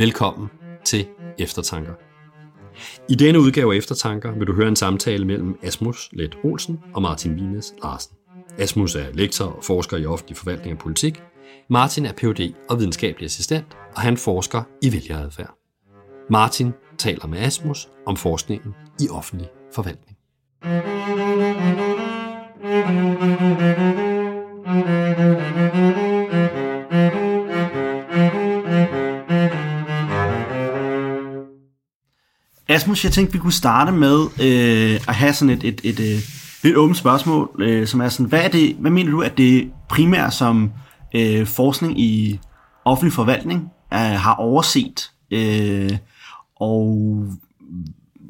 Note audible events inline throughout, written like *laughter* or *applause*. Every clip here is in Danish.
Velkommen til Eftertanker. I denne udgave af Eftertanker vil du høre en samtale mellem Asmus Let Olsen og Martin Vines Larsen. Asmus er lektor og forsker i offentlig forvaltning og politik. Martin er Ph.D. og videnskabelig assistent, og han forsker i vælgeradfærd. Martin taler med Asmus om forskningen i offentlig forvaltning. Asmus, jeg tænkte, vi kunne starte med øh, at have sådan et, et, et, et lidt åbent spørgsmål, øh, som er sådan, hvad, er det, hvad mener du, at det primært som øh, forskning i offentlig forvaltning øh, har overset, øh, og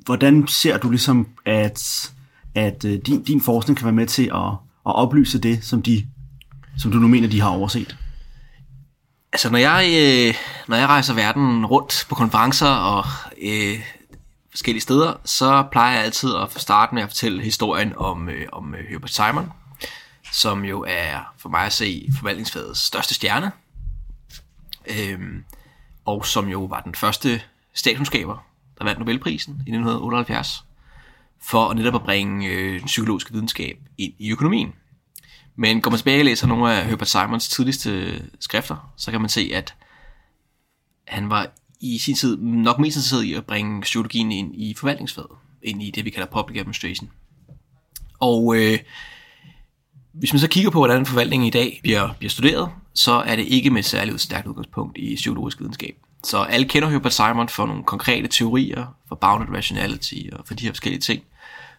hvordan ser du ligesom, at, at øh, din, din forskning kan være med til at, at oplyse det, som, de, som du nu mener, de har overset? Altså, når jeg, øh, når jeg rejser verden rundt på konferencer og øh, forskellige steder, så plejer jeg altid at starte med at fortælle historien om, øh, om øh, Herbert Simon, som jo er for mig at se forvaltningsfagets største stjerne, øhm, og som jo var den første statskundskaber, der vandt Nobelprisen i 1978, for at netop at bringe øh, den psykologiske videnskab ind i økonomien. Men går man tilbage og læser nogle af Herbert Simons tidligste øh, skrifter, så kan man se, at han var i sin tid nok mest interesseret i at bringe psykologien ind i forvaltningsfaget, ind i det, vi kalder public administration. Og øh, hvis man så kigger på, hvordan forvaltningen i dag bliver, bliver studeret, så er det ikke med et særligt stærkt udgangspunkt i psykologisk videnskab. Så alle kender Herbert Simon for nogle konkrete teorier, for bounded rationality og for de her forskellige ting.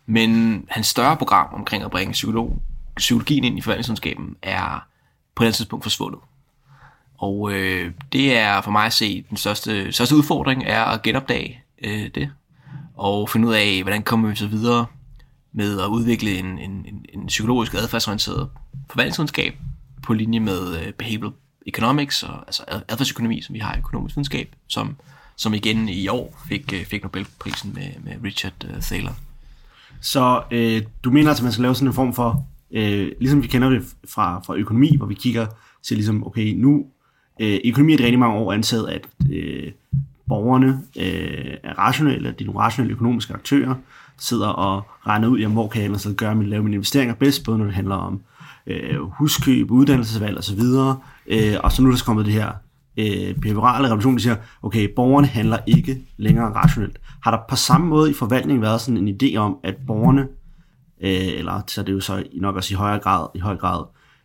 Men hans større program omkring at bringe psykolog, psykologien ind i forvaltningsvidenskaben er på et tidspunkt forsvundet. Og øh, det er for mig at se den største, største udfordring er at genopdage øh, det. Og finde ud af, hvordan kommer vi så videre med at udvikle en, en, en, en psykologisk adfærdsorienteret forvaltningsvidenskab på linje med øh, behavioral economics, og, altså adfærdsøkonomi, som vi har i økonomisk videnskab, som, som igen i år fik, øh, fik Nobelprisen med, med Richard øh, Thaler. Så øh, du mener altså, at man skal lave sådan en form for, øh, ligesom vi kender det fra, fra økonomi, hvor vi kigger til ligesom, okay, nu øh, økonomi er det rigtig mange år antaget, at øh, borgerne øh, er rationelle, at de er nogle rationelle økonomiske aktører, sidder og regner ud, jamen, hvor kan jeg ellers gøre min, lave mine investeringer bedst, både når det handler om øh, huskøb, uddannelsesvalg osv. Øh, og så nu er der så kommet det her øh, behaviorale revolution, der siger, okay, borgerne handler ikke længere rationelt. Har der på samme måde i forvaltningen været sådan en idé om, at borgerne, øh, eller så er det jo så nok også i højere grad, i høj grad,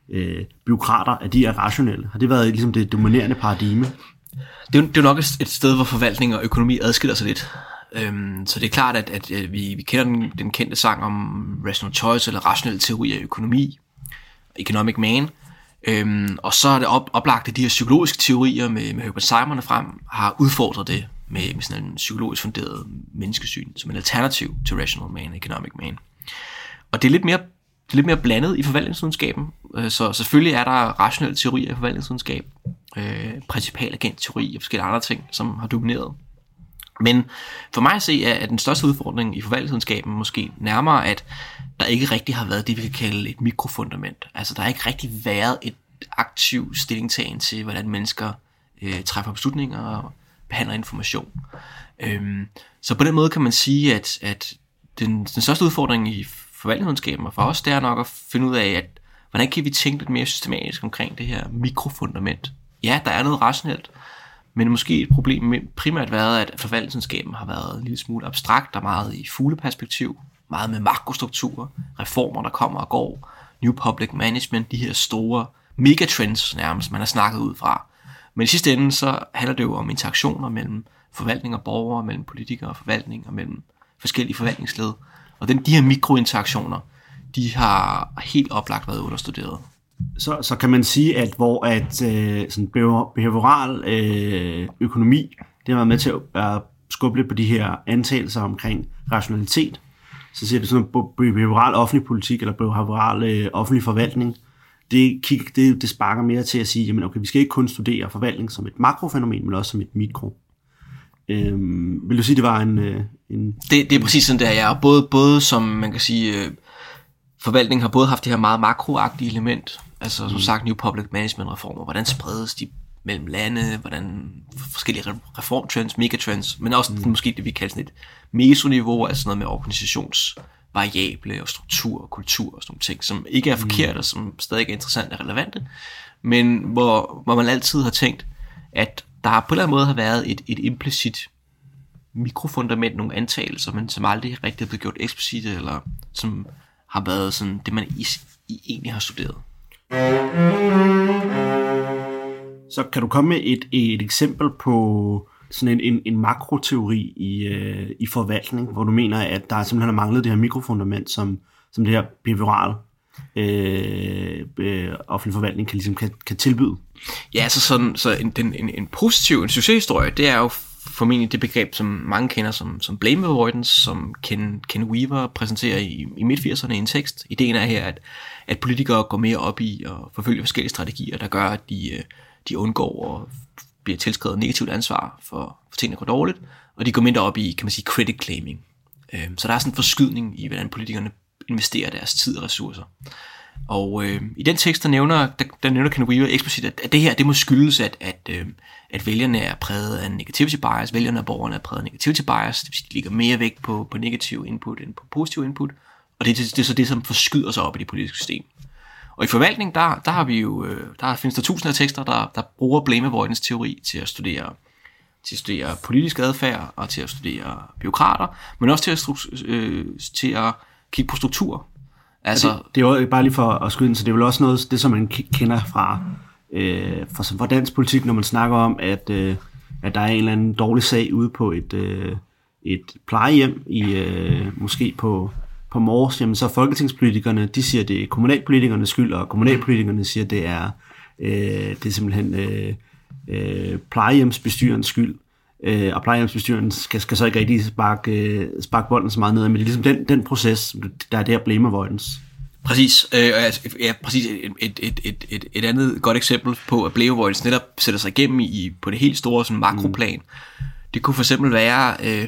øh, byråkrater, at de er rationelle? Har det været ligesom det dominerende paradigme? Det er, det er nok et sted, hvor forvaltning og økonomi adskiller sig lidt. Øhm, så det er klart, at, at, at vi, vi kender den, den kendte sang om rational choice, eller rationel teori af økonomi, economic man. Øhm, og så er det op, oplagt, at de her psykologiske teorier med, med Herbert Simon frem har udfordret det med, med sådan en psykologisk funderet menneskesyn, som en alternativ til rational man, economic man. Og det er lidt mere det er lidt mere blandet i forvaltningsvidenskaben. Øh, så selvfølgelig er der rationelle teorier i forvaltningsvidenskab, øh, principal agent teori og forskellige andre ting, som har domineret. Men for mig at se er den største udfordring i forvaltningsvidenskaben måske nærmere, at der ikke rigtig har været det, vi kan kalde et mikrofundament. Altså der har ikke rigtig været et aktiv stillingtagen til, hvordan mennesker øh, træffer beslutninger og behandler information. Øhm, så på den måde kan man sige, at, at den, den største udfordring i forvaltningsvidenskaben, og for os, det er nok at finde ud af, at hvordan kan vi tænke lidt mere systematisk omkring det her mikrofundament. Ja, der er noget rationelt, men måske et problem med, primært været, at forvaltningsvidenskaben har været en lille smule abstrakt og meget i fugleperspektiv, meget med makrostrukturer, reformer, der kommer og går, new public management, de her store megatrends nærmest, man har snakket ud fra. Men i sidste ende, så handler det jo om interaktioner mellem forvaltning og borgere, mellem politikere og forvaltning, og mellem forskellige forvaltningsled. Og den, de her mikrointeraktioner, de har helt oplagt været understuderet. Så, så kan man sige, at hvor at øh, sådan behavioral øh, økonomi, det har været med til at øh, skubbe lidt på de her antagelser omkring rationalitet, så siger det sådan at behavioral offentlig politik, eller behavioral øh, offentlig forvaltning, det, kig, det, det sparker mere til at sige, jamen okay, vi skal ikke kun studere forvaltning som et makrofænomen, men også som et mikro. Øhm, vil du sige, det var en... Øh, en det, det er præcis sådan, det er, ja. Både, både som man kan sige, øh, forvaltningen har både haft det her meget makroagtige element, altså som mm. sagt New Public Management reformer, hvordan spredes de mellem lande, hvordan forskellige reformtrends, megatrends, men også mm. måske det, vi kalder sådan et mesoniveau, altså noget med organisationsvariable og struktur og kultur og sådan nogle ting, som ikke er forkert mm. og som stadig er interessant og relevante, men hvor, hvor man altid har tænkt, at der på en eller anden måde har været et, et implicit mikrofundament, nogle antagelser, men som aldrig rigtig er blevet gjort eksplicit, eller som har været sådan det, man i, i egentlig har studeret. Så kan du komme med et, et eksempel på sådan en, en, en makroteori i, øh, i forvaltning, hvor du mener, at der simpelthen har manglet det her mikrofundament, som, som det her behavioral øh, øh, offentlig forvaltning kan, ligesom, kan, kan tilbyde? Ja, så, sådan, så en, en, en, en positiv en succeshistorie, det er jo formentlig det begreb, som mange kender som, som blame avoidance, som Ken, Ken Weaver præsenterer i, i midt-80'erne i en tekst. Ideen er her, at, at politikere går mere op i at forfølge forskellige strategier, der gør, at de, øh, de undgår at bliver tilskrevet negativt ansvar for, for ting, der går dårligt, og de går mindre op i, kan man sige, credit claiming. Øhm, så der er sådan en forskydning i, hvordan politikerne investerer deres tid og ressourcer. Og øh, i den tekst, der nævner, der, der nævner Ken Weaver eksplicit, at, at det her, det må skyldes, at, at, øh, at vælgerne er præget af negativity bias, vælgerne og borgerne er præget af negativity bias, det vil sige, de ligger mere vægt på, på negativ input end på positiv input, og det, det, det er så det, som forskyder sig op i det politiske system. Og i forvaltning, der, der har vi jo, øh, der findes der tusinder af tekster, der, der bruger blame avoidance teori til at studere til at studere politisk adfærd og til at studere byråkrater, men også til at, øh, til at kigge på struktur. Altså, det, det er jo bare lige for at skyde ind, så det er vel også noget, det som man kender fra, øh, fra, fra dansk politik, når man snakker om, at, øh, at der er en eller anden dårlig sag ude på et, øh, et plejehjem, i øh, måske på, på Mors, jamen så folketingspolitikerne, de siger, det er kommunalpolitikernes skyld, og kommunalpolitikerne siger, det er, øh, det er simpelthen øh, øh, plejehjemsbestyrens skyld. Øh, og plejehjemsbestyren skal, skal så ikke rigtig sparke, øh, sparke bolden så meget ned, men det er ligesom den, den proces, der er der blame avoidance. Præcis, øh, ja, præcis et, et, et, et, et, et andet godt eksempel på, at blame avoidance netop sætter sig igennem i, på det helt store sådan makroplan. Mm. Det kunne for eksempel være, øh,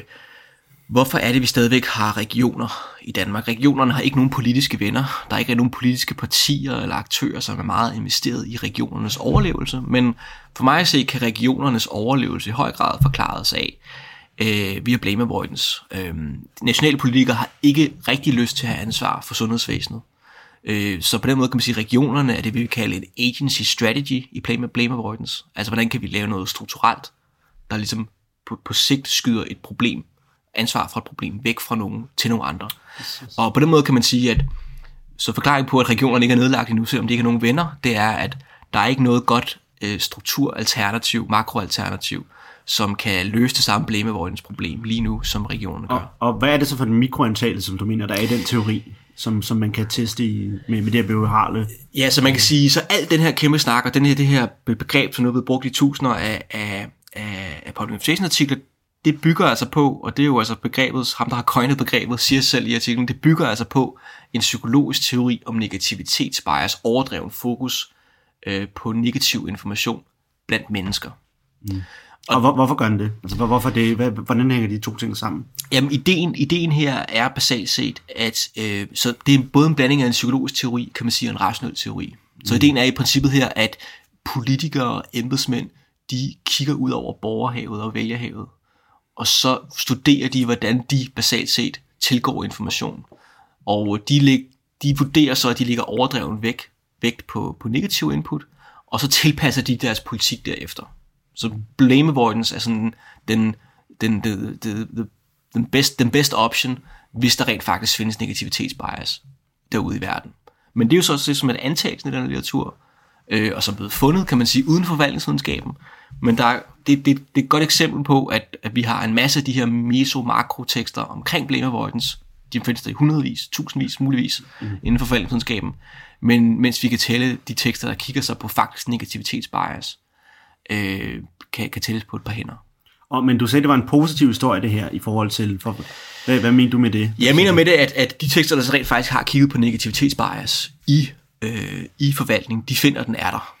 Hvorfor er det, vi stadigvæk har regioner i Danmark? Regionerne har ikke nogen politiske venner. Der er ikke nogen politiske partier eller aktører, som er meget investeret i regionernes overlevelse. Men for mig at se, kan regionernes overlevelse i høj grad forklares af øh, via blame avoidance. Øh, nationale politikere har ikke rigtig lyst til at have ansvar for sundhedsvæsenet. Øh, så på den måde kan man sige, at regionerne er det, vi vil kalde en agency strategy i blame, blame avoidance. Altså, hvordan kan vi lave noget strukturelt, der ligesom på, på sigt skyder et problem ansvar for et problem væk fra nogen til nogle andre. Og på den måde kan man sige, at så forklaring på, at regionerne ikke er nedlagt endnu, selvom de ikke har nogen venner, det er, at der er ikke noget godt øh, strukturalternativ, makroalternativ, som kan løse det samme blame problem lige nu, som regionerne gør. Og, og hvad er det så for en mikroantagelse, som du mener, der er i den teori, som, som man kan teste i, med, med det her behagelige? Ja, så man kan sige, så alt den her kæmpe snak, og den her, det her begreb, som nu er blevet brugt i tusinder af, af, af, af artikler, det bygger altså på, og det er jo altså begrebet, ham der har coinet begrebet, siger selv i artiklen, det bygger altså på en psykologisk teori om negativitetsbias, overdreven fokus øh, på negativ information blandt mennesker. Mm. Og, og hvor, hvorfor gør den det? Altså, hvorfor det? Hvordan hænger de to ting sammen? Jamen, ideen, ideen her er basalt set, at øh, så det er både en blanding af en psykologisk teori, kan man sige, og en rationel teori. Så mm. ideen er i princippet her, at politikere og embedsmænd, de kigger ud over borgerhavet og vælgerhavet, og så studerer de, hvordan de basalt set tilgår information. Og øh, de, de vurderer så, at de ligger overdreven væk, vægt på, på negativ input, og så tilpasser de deres politik derefter. Så blame avoidance er sådan den, den, den, den, den, best, den best option, hvis der rent faktisk findes negativitetsbias derude i verden. Men det er jo så også det, som et antagelse i den litteratur, øh, og som er blevet fundet, kan man sige, uden for forvaltningsvidenskaben. Men der er, det, det, det er et godt eksempel på, at, at vi har en masse af de her meso-makro-tekster omkring blame avoidance. De findes der i hundredvis, tusindvis, muligvis mm. inden for forvaltningsvidenskaben. Men mens vi kan tælle de tekster, der kigger sig på faktisk negativitetsbias, øh, kan, kan tælles på et par hænder. Og, men du sagde, det var en positiv historie, det her, i forhold til... For, hvad, hvad mener du med det? Jeg mener med det, at, at de tekster, der så rent faktisk har kigget på negativitetsbias i, øh, i forvaltning, de finder, at den er der.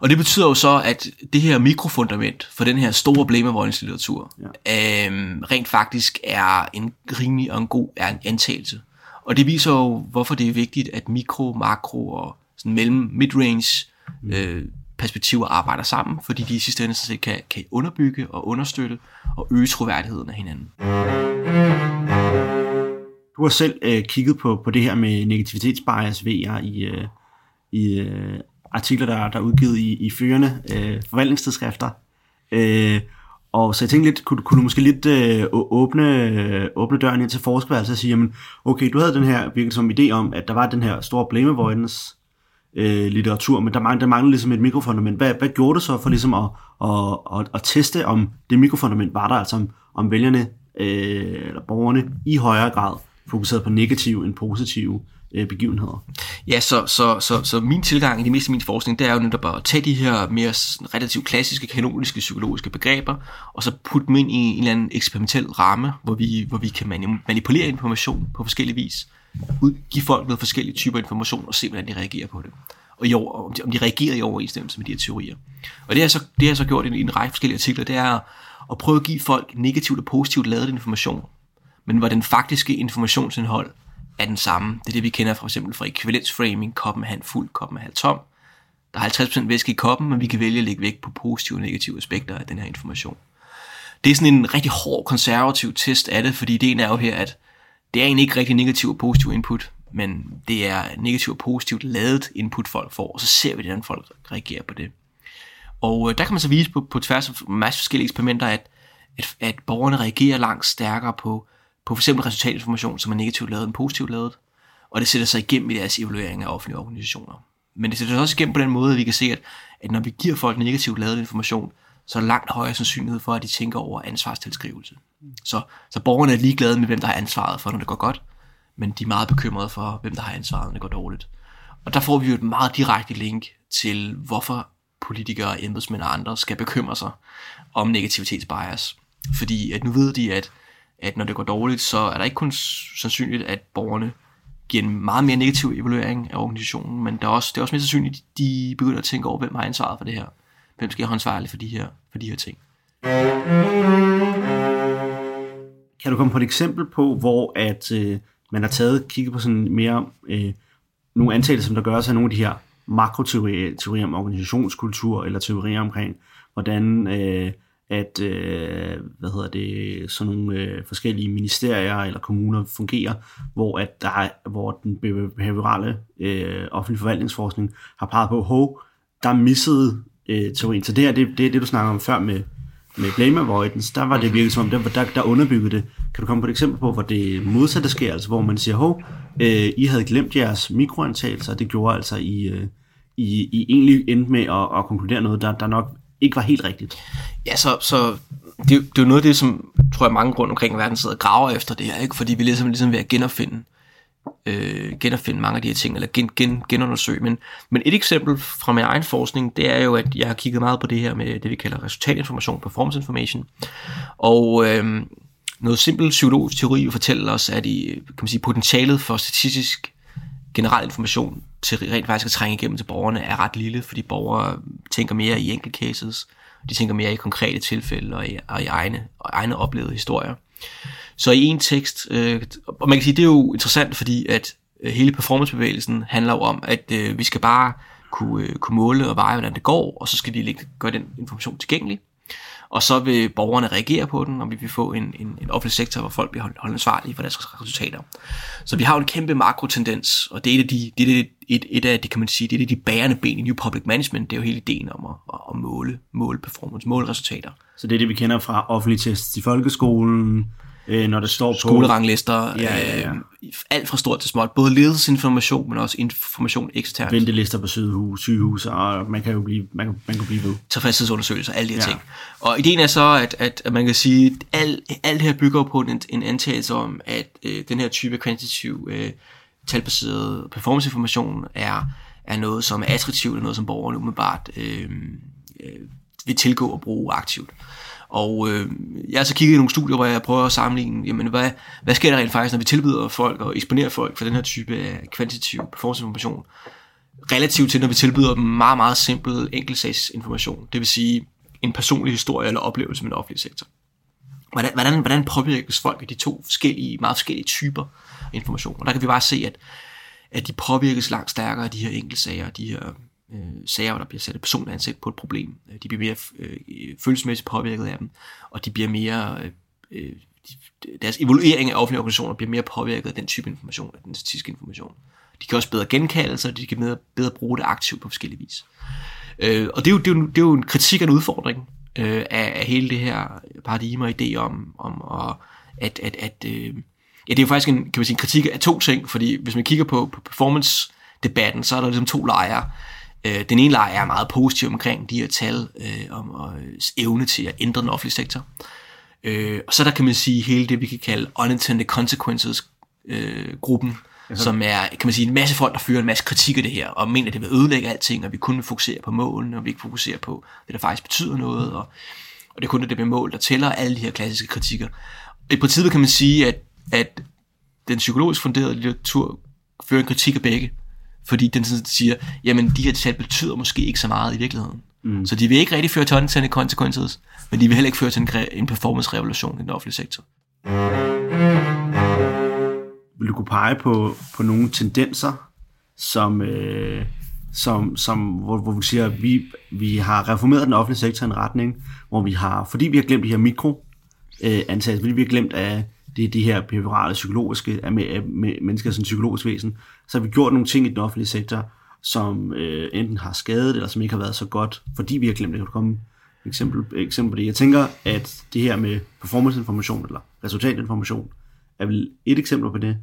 Og det betyder jo så, at det her mikrofundament for den her store blame avoidance litteratur, ja. øhm, rent faktisk er en rimelig og en god er en antagelse. Og det viser jo, hvorfor det er vigtigt, at mikro, makro og sådan mellem midrange mm. øh, perspektiver arbejder sammen, fordi de i sidste ende kan, kan underbygge og understøtte og øge troværdigheden af hinanden. Du har selv øh, kigget på, på det her med negativitetsbias VR i, øh, i øh, artikler, der, der er udgivet i, i førende øh, forvaltningstidsskrifter. Øh, og så jeg tænkte lidt, kunne, kunne du måske lidt øh, åbne, øh, åbne døren ind til forskerværelset og sige, jamen, okay, du havde den her virkelig som idé om, at der var den her store blame avoidance øh, litteratur, men der manglede, der manglede ligesom et mikrofundament. Hvad, hvad gjorde du så for ligesom at, at, at, at teste, om det mikrofundament var der, altså om, om vælgerne øh, eller borgerne i højere grad fokuseret på negative end positive øh, begivenheder. Ja, så, så, så, så min tilgang i det meste af min forskning, det er jo netop at tage de her mere relativt klassiske kanoniske psykologiske begreber, og så putte dem ind i en eller anden eksperimentel ramme, hvor vi, hvor vi kan manipulere information på forskellige vis, give folk noget forskellige typer information, og se, hvordan de reagerer på det. Og i om, de, om de reagerer i overensstemmelse med de her teorier. Og det har så, det har så gjort i en, en række forskellige artikler, det er at prøve at give folk negativt og positivt lavet information, men hvor den faktiske informationsindhold er den samme. Det er det, vi kender for eksempel fra ekvivalensframing, koppen er fuld, koppen er tom. Der er 50% væske i koppen, men vi kan vælge at lægge vægt på positive og negative aspekter af den her information. Det er sådan en rigtig hård konservativ test af det, fordi ideen er jo her, at det er egentlig ikke rigtig negativ og positiv input, men det er negativ og positivt lavet input, folk får, og så ser vi, hvordan folk reagerer på det. Og øh, der kan man så vise på, på tværs af masser masse forskellige eksperimenter, at, at, at borgerne reagerer langt stærkere på på f.eks. resultatinformation, som er negativt lavet end positivt lavet, og det sætter sig igennem i deres evaluering af offentlige organisationer. Men det sætter sig også igennem på den måde, at vi kan se, at, at når vi giver folk negativt lavet information, så er der langt højere sandsynlighed for, at de tænker over ansvarstilskrivelse. Så, så borgerne er ligeglade med, hvem der har ansvaret for, når det går godt, men de er meget bekymrede for, hvem der har ansvaret, når det går dårligt. Og der får vi jo et meget direkte link til, hvorfor politikere, embedsmænd og andre skal bekymre sig om negativitetsbias. Fordi at nu ved de, at at når det går dårligt, så er der ikke kun sandsynligt, at borgerne giver en meget mere negativ evaluering af organisationen, men der er også, det er også mere sandsynligt, at de begynder at tænke over, hvem har ansvaret for det her. Hvem skal have ansvarlig for de her, for de her ting. Kan du komme på et eksempel på, hvor at øh, man har taget kigget på sådan mere øh, nogle antagelser, som der gør sig af nogle af de her makroteorier teorier om organisationskultur, eller teorier omkring, hvordan øh, at øh, hvad hedder det, sådan nogle øh, forskellige ministerier eller kommuner fungerer, hvor, at der er, hvor den behaviorale øh, offentlige forvaltningsforskning har peget på, hov, der er misset øh, teorien. Så det her, det, det er det, du snakker om før med, med blame avoidance, der var det virkelig som om, der, der, der underbyggede det. Kan du komme på et eksempel på, hvor det modsatte sker, altså hvor man siger, hov, øh, I havde glemt jeres mikroantagelser, og det gjorde altså, I, øh, I, I egentlig endte med at, at konkludere noget, der, der nok ikke var helt rigtigt. Ja, så, så det, det er jo noget af det, som tror jeg mange rundt omkring i verden sidder og graver efter det her, ikke? fordi vi er ligesom, ligesom ved at genopfinde, øh, genopfinde mange af de her ting, eller gen, gen, genundersøge. Men, men et eksempel fra min egen forskning, det er jo, at jeg har kigget meget på det her med det, vi kalder resultatinformation, performance information. Og øh, noget simpel psykologisk teori fortæller os, at i, kan man sige, potentialet for statistisk generel information til rent faktisk at trænge igennem til borgerne er ret lille, fordi borgere tænker mere i enkelt cases, de tænker mere i konkrete tilfælde og i, og i egne, og egne oplevede historier. Så i en tekst, øh, og man kan sige, det er jo interessant, fordi at øh, hele performancebevægelsen handler jo om, at øh, vi skal bare kunne, øh, kunne måle og veje, hvordan det går, og så skal vi lægge, gøre den information tilgængelig og så vil borgerne reagere på den, og vi vil få en, en, en offentlig sektor, hvor folk bliver holdt, holdt ansvarlige for deres resultater. Så vi har jo en kæmpe makrotendens, og det er et af de, det er et, et af det kan man sige, det er et af de bærende ben i New Public Management, det er jo hele ideen om at, at måle, måle performance, måle resultater. Så det er det, vi kender fra offentlige tests i folkeskolen, øh, når der står på... Skoleranglister, ja, ja, ja. Øh, alt fra stort til småt. Både ledelsesinformation, men også information eksternt. Ventelister på sygehus, sygehus og man kan jo blive, man, kan, man kan blive ved. Tilfredshedsundersøgelser, alle de her ja. ting. Og ideen er så, at, at, at man kan sige, at alt, alt her bygger på en, en antagelse om, at øh, den her type kvantitativ øh, talbaseret performanceinformation er, er noget, som er attraktivt, og noget, som borgerne umiddelbart øh, øh, vil tilgå og bruge aktivt. Og øh, jeg har så kigget i nogle studier, hvor jeg prøver at sammenligne, jamen, hvad, hvad sker der rent faktisk, når vi tilbyder folk og eksponerer folk for den her type af kvantitativ performance-information, relativt til, når vi tilbyder dem meget, meget simpel enkeltsagsinformation. Det vil sige en personlig historie eller oplevelse med den offentlige sektor. Hvordan, hvordan, hvordan påvirkes folk af de to forskellige, meget forskellige typer information? Og der kan vi bare se, at, at de påvirkes langt stærkere af de her enkeltsager, de her øh, sager, hvor der bliver sat et personligt ansigt på et problem. Øh, de bliver mere øh, følelsesmæssigt påvirket af dem, og de bliver mere... Øh, øh, deres evaluering af offentlige organisationer bliver mere påvirket af den type information, af den statistiske information. De kan også bedre genkalde sig, og de kan bedre, bedre bruge det aktivt på forskellige vis. Øh, og det er, jo, det, er jo, det er jo en kritik og en udfordring øh, af, af hele det her paradigme og idé om, om og, at, at, at øh, ja, det er jo faktisk en, kan man sige, en kritik af to ting, fordi hvis man kigger på, på performance-debatten, så er der ligesom to lejre. Øh, den ene lejr er meget positiv omkring de her tal øh, om og, øh, evne til at ændre den offentlige sektor. Øh, og så der kan man sige hele det, vi kan kalde unintended consequences øh, gruppen, ja, som er, kan man sige, en masse folk, der fører en masse kritik af det her, og mener, at det vil ødelægge alting, og vi kun vil fokusere på målene, og vi ikke fokuserer på det, der faktisk betyder noget, og, og det er kun det, der bliver mål, der tæller alle de her klassiske kritikker. I princippet kan man sige, at, at den psykologisk funderede litteratur fører en kritik af begge, fordi den sådan siger, jamen de her tal betyder måske ikke så meget i virkeligheden. Mm. Så de vil ikke rigtig føre til unintended consequences, men de vil heller ikke føre til en, en performance-revolution i den offentlige sektor. Vil du kunne pege på, på nogle tendenser, som, øh, som, som, hvor, hvor vi siger, at vi, vi har reformeret den offentlige sektor i en retning, hvor vi har, fordi vi har glemt de her mikro øh, antagelser, fordi vi har glemt af det, de her behaviorale psykologiske, af, med, af med mennesker som psykologisk væsen, så har vi gjort nogle ting i den offentlige sektor, som øh, enten har skadet, eller som ikke har været så godt, fordi vi har glemt det. Kan du komme eksempel, eksempel på det? Jeg tænker, at det her med performance-information, eller resultatinformation, er vel et eksempel på det.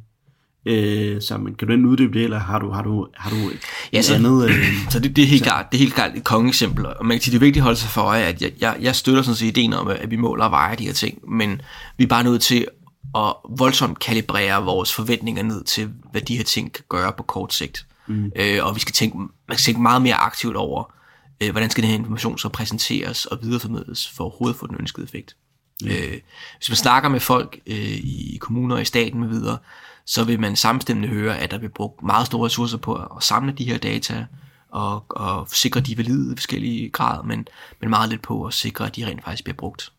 Øh, så man, kan du enten uddybe det, eller har du, har du, har du et ja, så, andet? Øh, så det, det, er helt klart, det er helt klart et kongeksempel, og man kan sige, det er vigtigt at holde sig for øje, at jeg, jeg, jeg støtter sådan set ideen om, at vi måler og vejer de her ting, men vi er bare nødt til at voldsomt kalibrere vores forventninger ned til, hvad de her ting kan gøre på kort sigt. Mm. Øh, og vi skal tænke, man skal tænke meget mere aktivt over, øh, hvordan skal den her information så præsenteres og videreformidles for overhovedet få den ønskede effekt. Mm. Øh, hvis man snakker med folk øh, i kommuner og i staten med videre, så vil man samstemmende høre, at der vil brugt meget store ressourcer på at samle de her data og, og sikre de valide i forskellige grad, men, men meget lidt på at sikre, at de rent faktisk bliver brugt.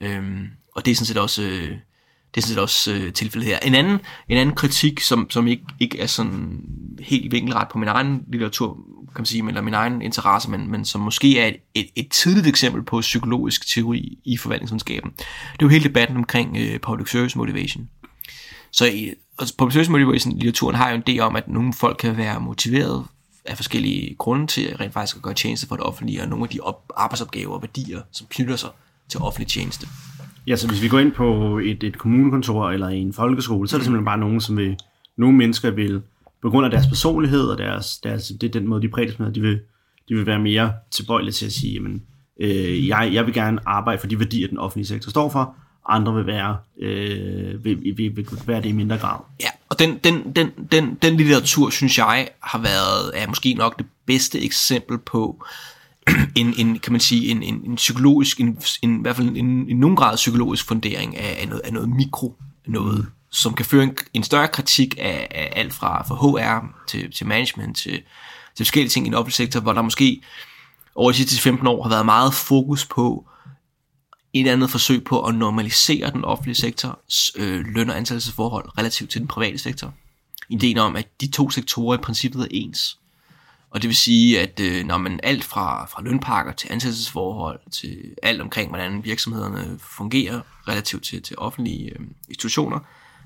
Øhm, og det er sådan set også øh, det er sådan set også øh, tilfældet her. En anden, en anden kritik, som, som ikke, ikke er sådan helt vinkelret på min egen litteratur, kan man sige, eller min egen interesse, men, men som måske er et, et, et tidligt eksempel på psykologisk teori i forvaltningsvidenskaben. Det er jo hele debatten omkring øh, public service motivation. Så i, altså public service motivation litteraturen har jo en idé om, at nogle folk kan være motiveret af forskellige grunde til rent faktisk at gøre tjeneste for det offentlige, og nogle af de op, arbejdsopgaver og værdier, som knytter sig til offentlig tjeneste. Ja, så hvis vi går ind på et, et kommunekontor eller en folkeskole, så er det simpelthen bare nogen, som vil, nogle mennesker vil, på grund af deres personlighed og deres, deres, det er den måde, de præges med, de vil, de vil være mere tilbøjelige til at sige, jamen, øh, jeg, jeg vil gerne arbejde for de værdier, den offentlige sektor står for, andre vil være, øh, vil, vil, vil være det i mindre grad. Ja, og den, den, den, den, den litteratur, synes jeg, har været er måske nok det bedste eksempel på, en, en, kan man sige, en, en, en psykologisk, en, en, i hvert fald en, en nogen grad psykologisk fundering af, af, noget, af noget mikro, noget, som kan føre en, en større kritik af, af alt fra, fra HR til, til management til, til forskellige ting i den offentlige sektor, hvor der måske over de sidste 15 år har været meget fokus på et andet forsøg på at normalisere den offentlige sektors øh, løn- og ansættelsesforhold relativt til den private sektor. Ideen om, at de to sektorer i princippet er ens. Og det vil sige, at øh, når man alt fra, fra lønpakker til ansættelsesforhold, til alt omkring, hvordan virksomhederne fungerer relativt til, til offentlige øh, institutioner,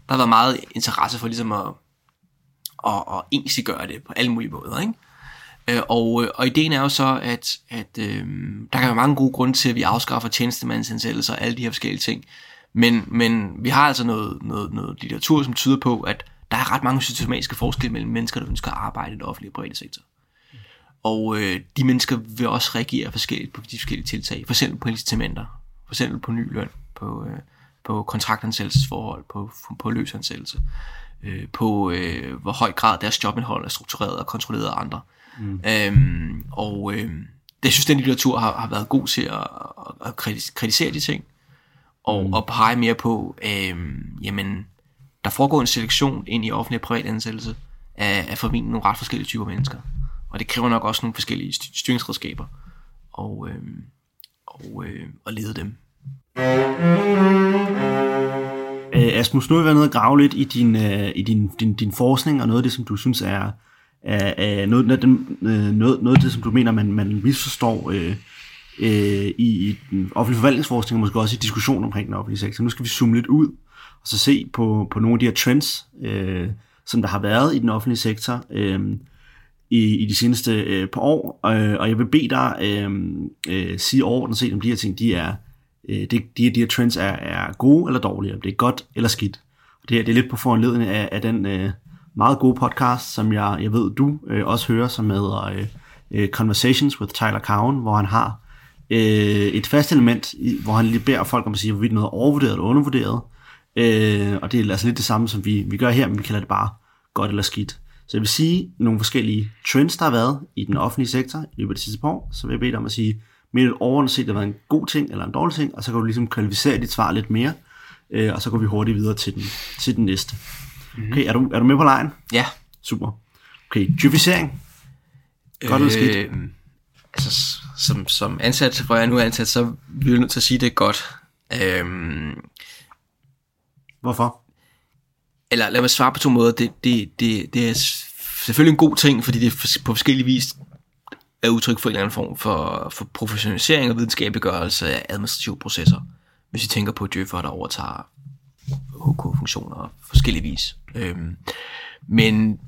der har været meget interesse for ligesom at, at, at ensiggøre det på alle mulige måder. Ikke? Øh, og, øh, og ideen er jo så, at, at øh, der kan være mange gode grunde til, at vi afskaffer tjenestemandsansættelser og alle de her forskellige ting. Men, men vi har altså noget, noget, noget litteratur, som tyder på, at der er ret mange systematiske forskelle mellem mennesker, der ønsker at arbejde i den offentlige og private sektor. Og øh, de mennesker vil også reagere forskelligt på de forskellige tiltag. For eksempel på incitamenter, for eksempel på ny løn, på, øh, på kontraktansættelsesforhold, på, på løsansættelse, øh, på øh, hvor høj grad deres jobindhold er struktureret og kontrolleret af andre. Mm. Øhm, og øh, det synes den litteratur har, har været god til at, at kritisere de ting, og, mm. og pege mere på, øh, jamen, der foregår en selektion ind i offentlig og privat ansættelse af, af formentlig nogle ret forskellige typer mennesker. Og det kræver nok også nogle forskellige styringsredskaber og, øh, og, øh, og lede dem. Øh, Asmus, nu har vi været nede og grave lidt i, din, øh, i din, din, din forskning, og noget af det, som du synes er, af, noget, noget, øh, noget, noget af det, som du mener, man, man misforstår øh, øh, i, i den offentlige forvaltningsforskning, og måske også i diskussion omkring den offentlige sektor. Nu skal vi zoome lidt ud, og så se på, på nogle af de her trends, øh, som der har været i den offentlige sektor øh, i, i de seneste øh, par år. Øh, og jeg vil bede dig øh, øh, sige overordnet set, om de her ting, de er, øh, de, de, de her trends er, er gode eller dårlige, om det er godt eller skidt. Og det, her, det er lidt på foranledning af, af den øh, meget gode podcast, som jeg, jeg ved, du øh, også hører, som hedder øh, øh Conversations with Tyler Cowen, hvor han har øh, et fast element, hvor han lige beder folk om at sige, hvorvidt noget er overvurderet eller undervurderet. Øh, og det er altså lidt det samme, som vi, vi gør her, men vi kalder det bare godt eller skidt. Så jeg vil sige nogle forskellige trends, der har været i den offentlige sektor i løbet af de sidste par år. Så vil jeg bede dig om at sige, men et overordnet set, det har været en god ting eller en dårlig ting, og så kan du ligesom kvalificere dit svar lidt mere, øh, og så går vi hurtigt videre til den, til den næste. Mm-hmm. Okay, er du, er du med på lejen? Ja. Super. Okay, djøfisering. Godt eller skidt? Øh, altså, som, som ansat, hvor jeg nu er ansat, så er vi nødt til at sige, at det er godt. Øhm, Hvorfor? Eller lad mig svare på to måder. Det, det, det, det er selvfølgelig en god ting, fordi det på forskellige vis er udtryk for en eller anden form for, for professionalisering og videnskabeliggørelse af administrative processer. Hvis vi tænker på djøffer, der overtager HK-funktioner forskellige vis. Øhm, men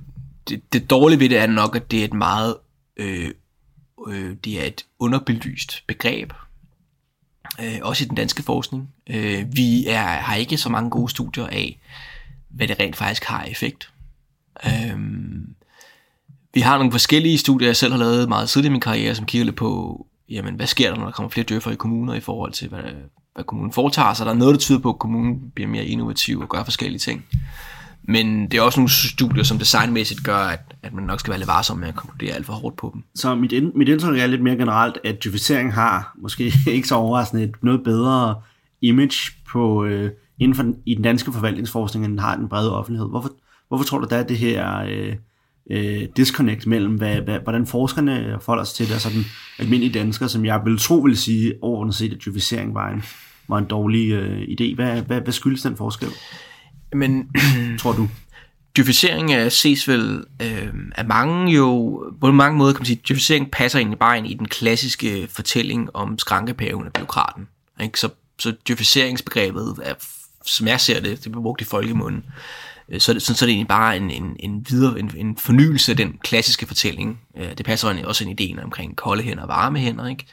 det, det dårlige ved det er nok, at det er et meget øh, øh, det er et underbelyst begreb, øh, også i den danske forskning. Øh, vi er, har ikke så mange gode studier af, hvad det rent faktisk har effekt. Øhm, vi har nogle forskellige studier, jeg selv har lavet meget tidligt i min karriere, som kigger lidt på, jamen, hvad sker der, når der kommer flere djøffer i kommuner i forhold til, hvad, hvad kommunen foretager sig. Der er noget, der tyder på, at kommunen bliver mere innovativ og gør forskellige ting. Men det er også nogle studier, som designmæssigt gør, at, at man nok skal være lidt varsom med at konkludere alt for hårdt på dem. Så mit, ind, mit indtryk er lidt mere generelt, at djøfisering har, måske *laughs* ikke så overraskende, et noget bedre image på, øh, inden for den, i den danske forvaltningsforskning, den har den brede offentlighed. Hvorfor, hvorfor tror du, der er det her øh, øh, disconnect mellem, hvad, hvad, hvordan forskerne forholder sig til det, og så den almindelige dansker, som jeg vil tro vil sige overordnet set, at djøfisering var en, var en dårlig øh, idé. Hvad, hvad, hvad skyldes den forskel? Men *clears throat* tror du? Djøfisering er ses vel øh, af mange jo, på mange måder kan man sige, djøfisering passer egentlig bare ind i den klassiske fortælling om skrankepaven af byråkraten. Ikke? Så, så djøfiseringsbegrebet, er, som jeg ser det, det bliver brugt i folkemunden, øh, så, så, så er det egentlig bare en, en, en, videre, en, en fornyelse af den klassiske fortælling. Øh, det passer også ind i ideen omkring kolde hænder og varme hænder. Ikke?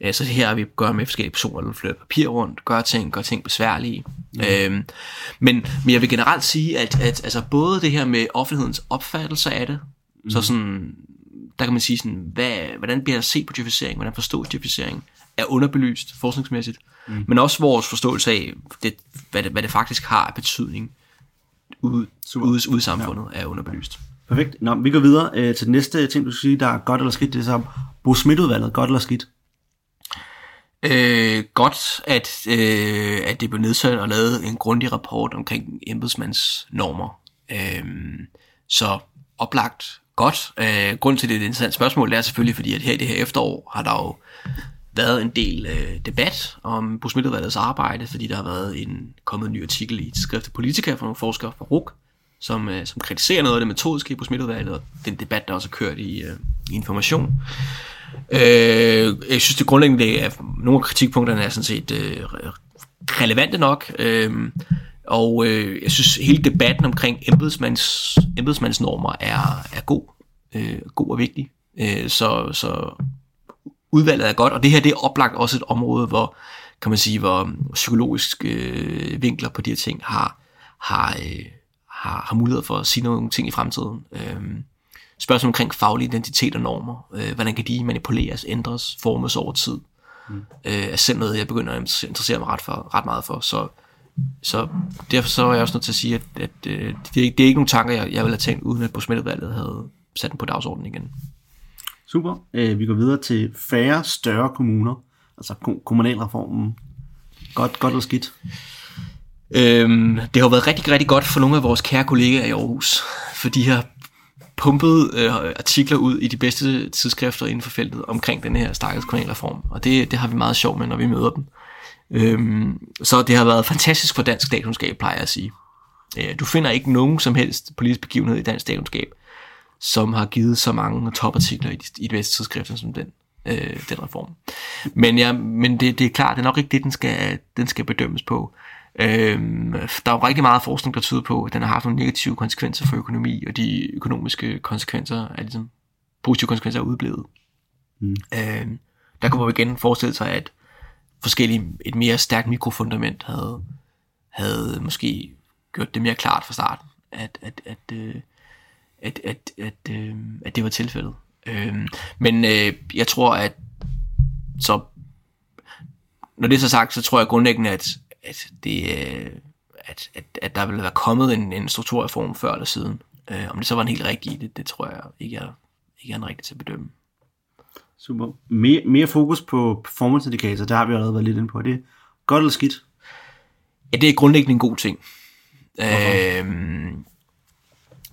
Øh, så det her, vi gør med forskellige personer, der flytter papir rundt, gør ting, gør ting besværlige. Mm. Øhm, men, men jeg vil generelt sige, at, at altså, både det her med offentlighedens opfattelse af det, mm. så sådan, der kan man sige sådan, hvad, hvordan bliver der set på djøfisering, hvordan forstås djøfisering, er underbelyst forskningsmæssigt, mm. men også vores forståelse af, det, hvad, det, hvad det faktisk har af betydning ude, ude, ude i samfundet, ja. er underbelyst. Perfekt. Nå, vi går videre øh, til den næste ting, du skal sige, der er godt eller skidt. Det er så Bo Smidt-udvalget, godt eller skidt? øh, godt, at, øh, at det blev nedsat og lavet en grundig rapport omkring embedsmandsnormer. Øh, så oplagt godt. Øh, grund til, det er et interessant spørgsmål, det er selvfølgelig, fordi at her i det her efterår har der jo været en del øh, debat om Busmiddelvalgets arbejde, fordi der har været en kommet en ny artikel i skriftet Politika fra nogle forskere fra RUK, som, øh, som kritiserer noget af det metodiske i Busmiddelvalget, og den debat, der også har kørt i, øh, i information. Øh, jeg synes, det grundlæggende det er, nogle af kritikpunkterne er sådan set øh, relevante nok. Øh, og øh, jeg synes, hele debatten omkring embedsmands, embedsmandsnormer er, er god, øh, god og vigtig. Øh, så, så udvalget er godt, og det her det er oplagt også et område, hvor kan man sige, hvor psykologiske øh, vinkler på de her ting har, har, øh, har, har mulighed for at sige nogle ting i fremtiden. Øh, spørgsmål omkring faglig identitet og normer. Øh, hvordan kan de manipuleres, ændres, formes over tid? Mm. Øh, er selv noget, jeg begynder at interessere mig ret, for, ret meget for. Så, så derfor så er jeg også nødt til at sige, at, at øh, det, er, det er ikke nogen tanker, jeg, jeg ville have tænkt, uden at Bosmældevalget havde sat den på dagsordenen igen. Super. Øh, vi går videre til færre større kommuner, altså kommunalreformen. Godt, godt eller skidt? Øhm, det har været rigtig, rigtig godt for nogle af vores kære kollegaer i Aarhus, for de har pumpet øh, artikler ud i de bedste tidsskrifter inden for feltet omkring den her stakkels kommunalreform, og det, det har vi meget sjov med, når vi møder dem. Øhm, så det har været fantastisk for dansk statskundskab, plejer jeg at sige. Øh, du finder ikke nogen som helst politisk begivenhed i dansk statskundskab, som har givet så mange topartikler i, i de bedste tidsskrifter som den, øh, den reform. Men, ja, men det, det er klart, det er nok ikke det, den skal, den skal bedømmes på. Øhm, der er jo rigtig meget forskning, der tyder på, at den har haft nogle negative konsekvenser for økonomi, og de økonomiske konsekvenser er ligesom positive konsekvenser er udeblevet. Mm. Øhm, der kunne man igen forestille sig, at forskellige, et mere stærkt mikrofundament havde, havde måske gjort det mere klart fra starten, at, at, at, øh, at, at, at, øh, at det var tilfældet. Øh, men øh, jeg tror, at så når det er så sagt, så tror jeg grundlæggende, at, at, det, øh, at, at, at der ville være kommet en, en strukturreform før eller siden. Øh, om det så var en helt rigtig, det, det tror jeg ikke er, ikke er en rigtig til at bedømme. Super. Mere, mere fokus på performance indicator, der har vi allerede været lidt inde på. Er det godt eller skidt? Ja, det er grundlæggende en god ting. Øhm, øh,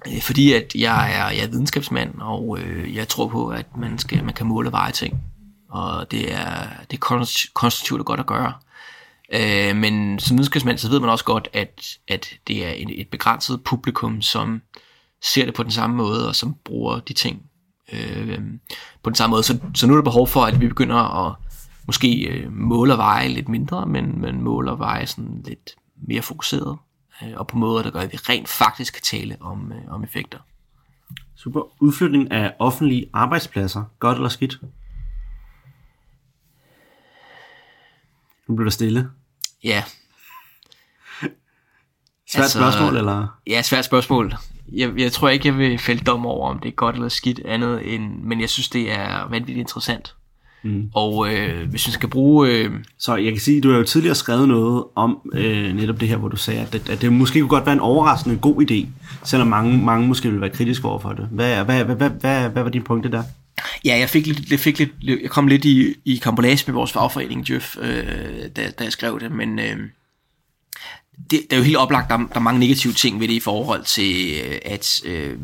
Øh, fordi at jeg er, jeg er videnskabsmand, og øh, jeg tror på, at man, skal, man kan måle og veje ting. Og det er, det er konstruktivt godt at gøre. Øh, men som videnskabsmand, så ved man også godt, at, at det er et, et begrænset publikum, som ser det på den samme måde, og som bruger de ting øh, på den samme måde. Så, så nu er der behov for, at vi begynder at måske øh, måle og veje lidt mindre, men, men måle og veje sådan lidt mere fokuseret, øh, og på måder, der gør, at vi rent faktisk kan tale om, øh, om effekter. Super. Udflytning af offentlige arbejdspladser. Godt eller skidt? Nu bliver der stille. Ja. Svært altså, spørgsmål, eller? Ja, svært spørgsmål. Jeg, jeg tror ikke, jeg vil fælde dom over, om det er godt eller skidt andet, end, men jeg synes, det er vanvittigt interessant. Mm. Og øh, hvis man skal bruge... Øh... Så jeg kan sige, du har jo tidligere skrevet noget om øh, netop det her, hvor du sagde, at det, at det måske kunne godt være en overraskende god idé, selvom mange, mange måske vil være kritiske over for det. Hvad, hvad, hvad, hvad, hvad, hvad var din pointe der? Ja, jeg fik lidt, jeg, fik lidt, jeg kom lidt i, i kambolage med vores fagforening, Jeff, øh, da, da jeg skrev det, men... Øh, det, det er jo helt oplagt, der, der er mange negative ting ved det i forhold til, øh, at øh,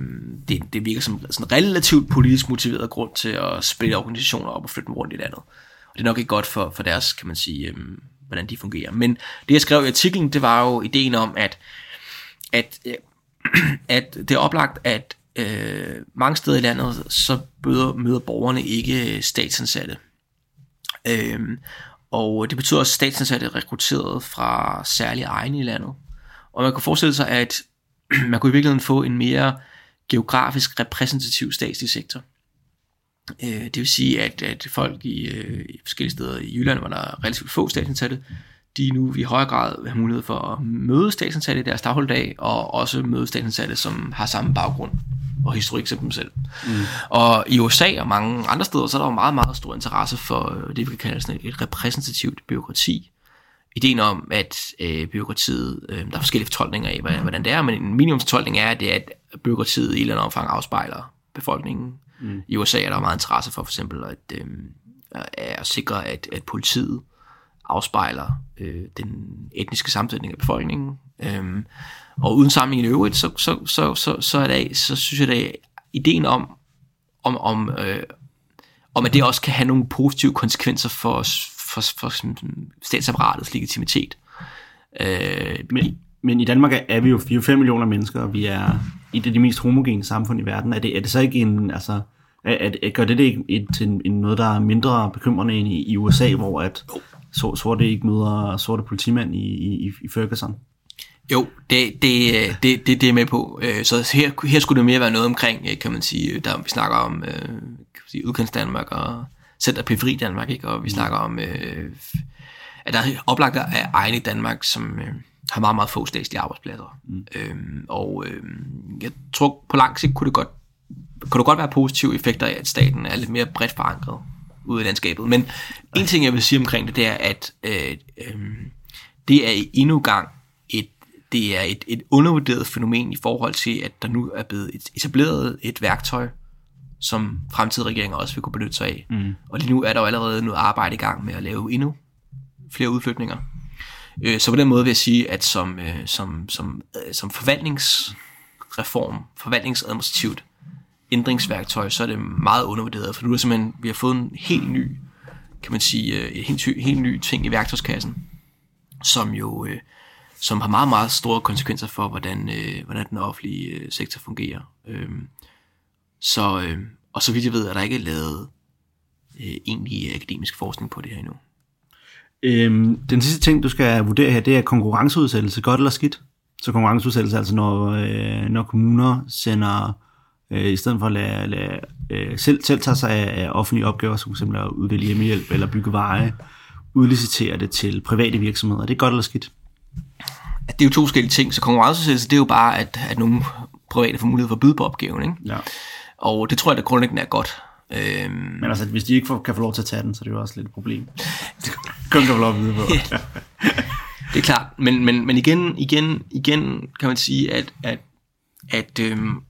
det, det virker som sådan relativt politisk motiveret grund til at splitte organisationer op og flytte dem rundt i landet. Og det er nok ikke godt for, for deres, kan man sige, øh, hvordan de fungerer. Men det, jeg skrev i artiklen, det var jo ideen om, at, at, øh, *clears throat* at det er oplagt, at øh, mange steder i landet, så møder, møder borgerne ikke øh, statsansatte. Øh, og det betyder også, at statsansatte er rekrutteret fra særlige egne i landet. Og man kan forestille sig, at *clears throat* man kunne i virkeligheden få en mere geografisk repræsentativ statslig sektor. Øh, det vil sige, at, at folk i, øh, i forskellige steder i Jylland, hvor der er relativt få statsansatte, de nu i højere grad har mulighed for at møde statsansatte i deres dagligdag, og også møde statsansatte, som har samme baggrund og historik som dem selv. Mm. Og i USA og mange andre steder, så er der jo meget, meget stor interesse for øh, det, vi kan kalde sådan et repræsentativt byråkrati. Ideen om, at øh, byråkratiet, øh, der er forskellige fortolkninger af, hvordan det er, men en minimumsfortolkning er, at, det er, at byråkratiet i et eller andet omfang afspejler befolkningen. Mm. I USA er der meget interesse for for eksempel at, øh, at sikre, at, at politiet afspejler øh, den etniske sammensætning af befolkningen. Øhm, og uden sammenligning i øvrigt, så, så, så, så, så, er det, så synes jeg, at ideen om, om, om, øh, om, at det også kan have nogle positive konsekvenser for, for, for statsapparatets legitimitet. Øh, men, men i Danmark er vi jo 4-5 millioner mennesker, og vi er i det de mest homogene samfund i verden. Er det, er det så ikke en, altså, at, at, gør det det ikke et, til en, noget, der er mindre bekymrende end i, i USA, hvor at sorte ikke møder sorte politimænd i, i, i Ferguson? Jo, det, det, det, det, det er med på. Øh, så her, her skulle det mere være noget omkring, øh, kan man sige, der vi snakker om øh, kan man sige, udkants Danmark og center periferi Danmark, ikke? og vi mm. snakker om, at der er oplagt af egne i Danmark, som har meget, meget få statslige arbejdspladser. Mm. Øhm, og øhm, jeg tror på lang sigt kunne det godt, kunne det godt være positive effekter af, at staten er lidt mere bredt forankret ude i landskabet. Men en ting, jeg vil sige omkring det, det er, at øh, øh, det er endnu gang det er et, et undervurderet fænomen i forhold til, at der nu er blevet etableret et værktøj, som fremtidige regeringer også vil kunne benytte sig af. Mm. Og lige nu er der jo allerede noget arbejde i gang med at lave endnu flere udflytninger. Øh, så på den måde vil jeg sige, at som, øh, som, som, øh, som forvaltningsreform, forvaltningsadministrativt ændringsværktøj, så er det meget undervurderet, for nu er simpelthen, vi har fået en helt ny, kan man sige, en helt, helt ny ting i værktøjskassen, som jo øh, som har meget, meget store konsekvenser for, hvordan, øh, hvordan den offentlige øh, sektor fungerer. Øhm, Så, øh, og så vidt jeg ved, er der ikke lavet øh, egentlig øh, akademisk forskning på det her endnu. Øhm, den sidste ting, du skal vurdere her, det er konkurrenceudsættelse, godt eller skidt? Så konkurrenceudsættelse altså, når, øh, når kommuner sender, øh, i stedet for at lade, lade øh, selv, selv tage sig af, af offentlige opgaver, som f.eks. at uddele hjemmehjælp eller bygge veje, udlicitere det til private virksomheder. Det er godt eller skidt? At det er jo to forskellige ting, så konkurrenceudsættelse, det er jo bare, at, at nogle private får mulighed for at byde på opgaven, ikke? Ja. Og det tror jeg, der grundlæggende er godt. Øhm, Men altså, hvis de ikke får, kan få lov til at tage den, så er det jo også lidt et problem. *laughs* Det kan få lov at vide på. *laughs* det er klart, men, men, men igen, igen, igen kan man sige, at, at, at øhm,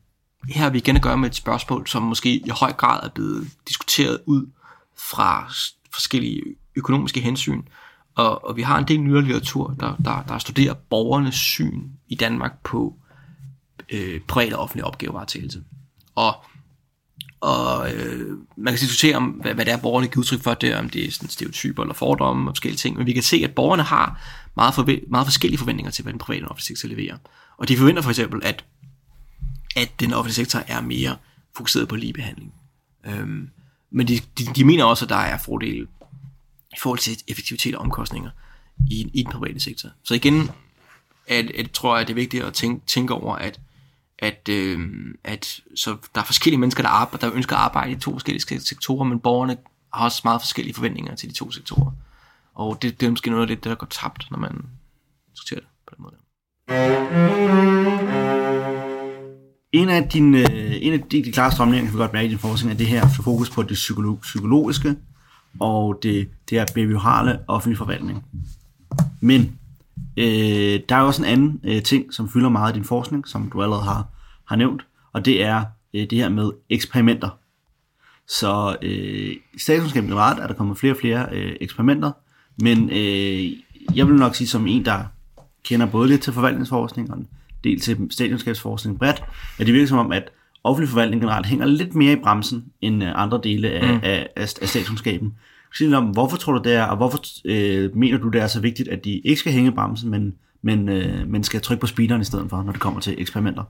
her har vi igen at gøre med et spørgsmål, som måske i høj grad er blevet diskuteret ud fra forskellige økonomiske hensyn. Og, og vi har en del nyere litteratur, der, der, der studerer borgernes syn i Danmark på øh, privat og offentlig opgavevaretagelse. Og, og øh, man kan diskutere om, hvad, hvad det er, borgerne giver udtryk for det, om det er sådan stereotyper eller fordomme og forskellige ting, men vi kan se, at borgerne har meget, forve- meget forskellige forventninger til, hvad den private og offentlige sektor leverer. Og de forventer for eksempel, at, at den offentlige sektor er mere fokuseret på ligebehandling. Øhm, men de, de, de mener også, at der er fordele i forhold til effektivitet og omkostninger i, i den private sektor. Så igen, at, at, tror jeg, at det er vigtigt at tænke, tænke over, at, at, øh, at så der er forskellige mennesker, der, arbejder, der ønsker at arbejde i to forskellige sektorer, men borgerne har også meget forskellige forventninger til de to sektorer. Og det, det er måske noget af det, der går tabt, når man diskuterer det på den måde. En af, dine, øh, en af de, de klare strømninger, kan vi godt mærke i din forskning, er det her fokus på det psykolog, psykologiske og det, det er behaviorale offentlig forvaltning. Men øh, der er også en anden øh, ting, som fylder meget i din forskning, som du allerede har, har nævnt, og det er øh, det her med eksperimenter. Så øh, i ret er der kommet flere og flere øh, eksperimenter, men øh, jeg vil nok sige som en, der kender både lidt til forvaltningsforskning og en del til statskundskabsforskning bredt, at det virker som om, at offentlig forvaltning generelt hænger lidt mere i bremsen end øh, andre dele af, mm. af, af, af statskundskaben. Sig om, hvorfor tror du det er, og hvorfor øh, mener du, det er så vigtigt, at de ikke skal hænge i bremsen, men, men, øh, men skal trykke på speederen i stedet for, når det kommer til eksperimenter?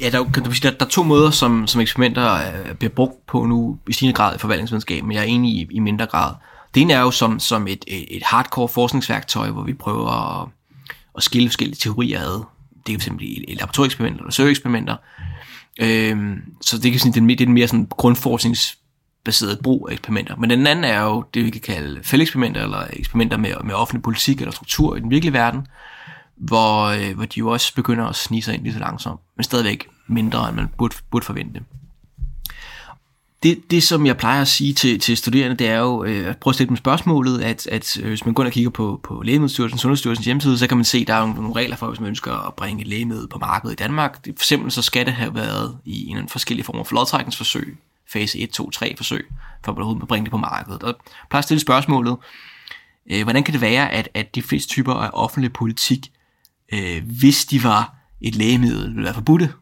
Ja, der, kan du sige, der, der er to måder, som, som eksperimenter øh, bliver brugt på nu i stigende grad i forvaltningsvidenskab, men jeg er enig i, i mindre grad. Det ene er jo som, som et, et hardcore forskningsværktøj, hvor vi prøver at, at skille forskellige teorier ad. Det er fx laboratorieeksperimenter eller søgeeksperimenter. Øh, så det, kan sige, det er den mere sådan grundforskningsbaseret brug af eksperimenter. Men den anden er jo det, vi kan kalde fældeeksperimenter, eller eksperimenter med, med offentlig politik eller struktur i den virkelige verden, hvor, øh, hvor de jo også begynder at snige sig ind lige så langsomt, men stadigvæk mindre, end man burde, burde forvente det, det, som jeg plejer at sige til, til studerende, det er jo øh, prøv at stille dem spørgsmålet, at, at øh, hvis man går ind og kigger på, på Lægemiddelstyrelsen, Sundhedsstyrelsens hjemmeside, så kan man se, at der er nogle, regler for, hvis man ønsker at bringe et lægemiddel på markedet i Danmark. For eksempel så skal det have været i en forskellige former for lodtrækningsforsøg, fase 1, 2, 3 forsøg, for at man bringe det på markedet. Og plejer at stille spørgsmålet, øh, hvordan kan det være, at, at de fleste typer af offentlig politik, øh, hvis de var et lægemiddel, ville være forbudte?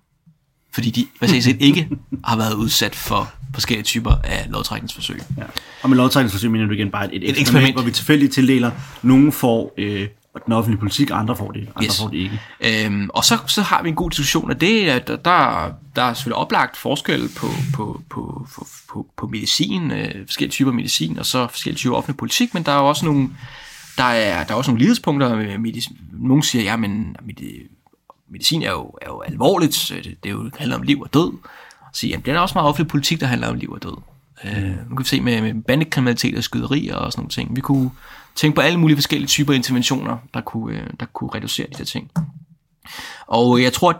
Fordi de, hvad set, ikke har været udsat for forskellige typer af lodtrækningsforsøg. Ja. Og med lodtrækningsforsøg mener du igen bare et, et, et eksperiment, eksperiment, hvor vi tilfældigt tildeler, nogen får øh, den offentlige politik, andre får det, andre yes. får det ikke. Øhm, og så, så har vi en god diskussion af det, at der, der, er selvfølgelig oplagt forskel på, på, på, på, på, på medicin, øh, forskellige typer medicin, og så forskellige typer offentlig politik, men der er jo også nogle, der er, der er også nogle lighedspunkter. Med medicin. Nogle siger, ja, men medicin er jo, er jo alvorligt, det, det er jo, handler om liv og død sige, at det er også meget offentlig politik, der handler om liv og død. Mm. Øh, nu kan vi se med, med bandekriminalitet og skyderier og sådan nogle ting. Vi kunne tænke på alle mulige forskellige typer interventioner, der kunne, øh, der kunne reducere de der ting. Og jeg tror, at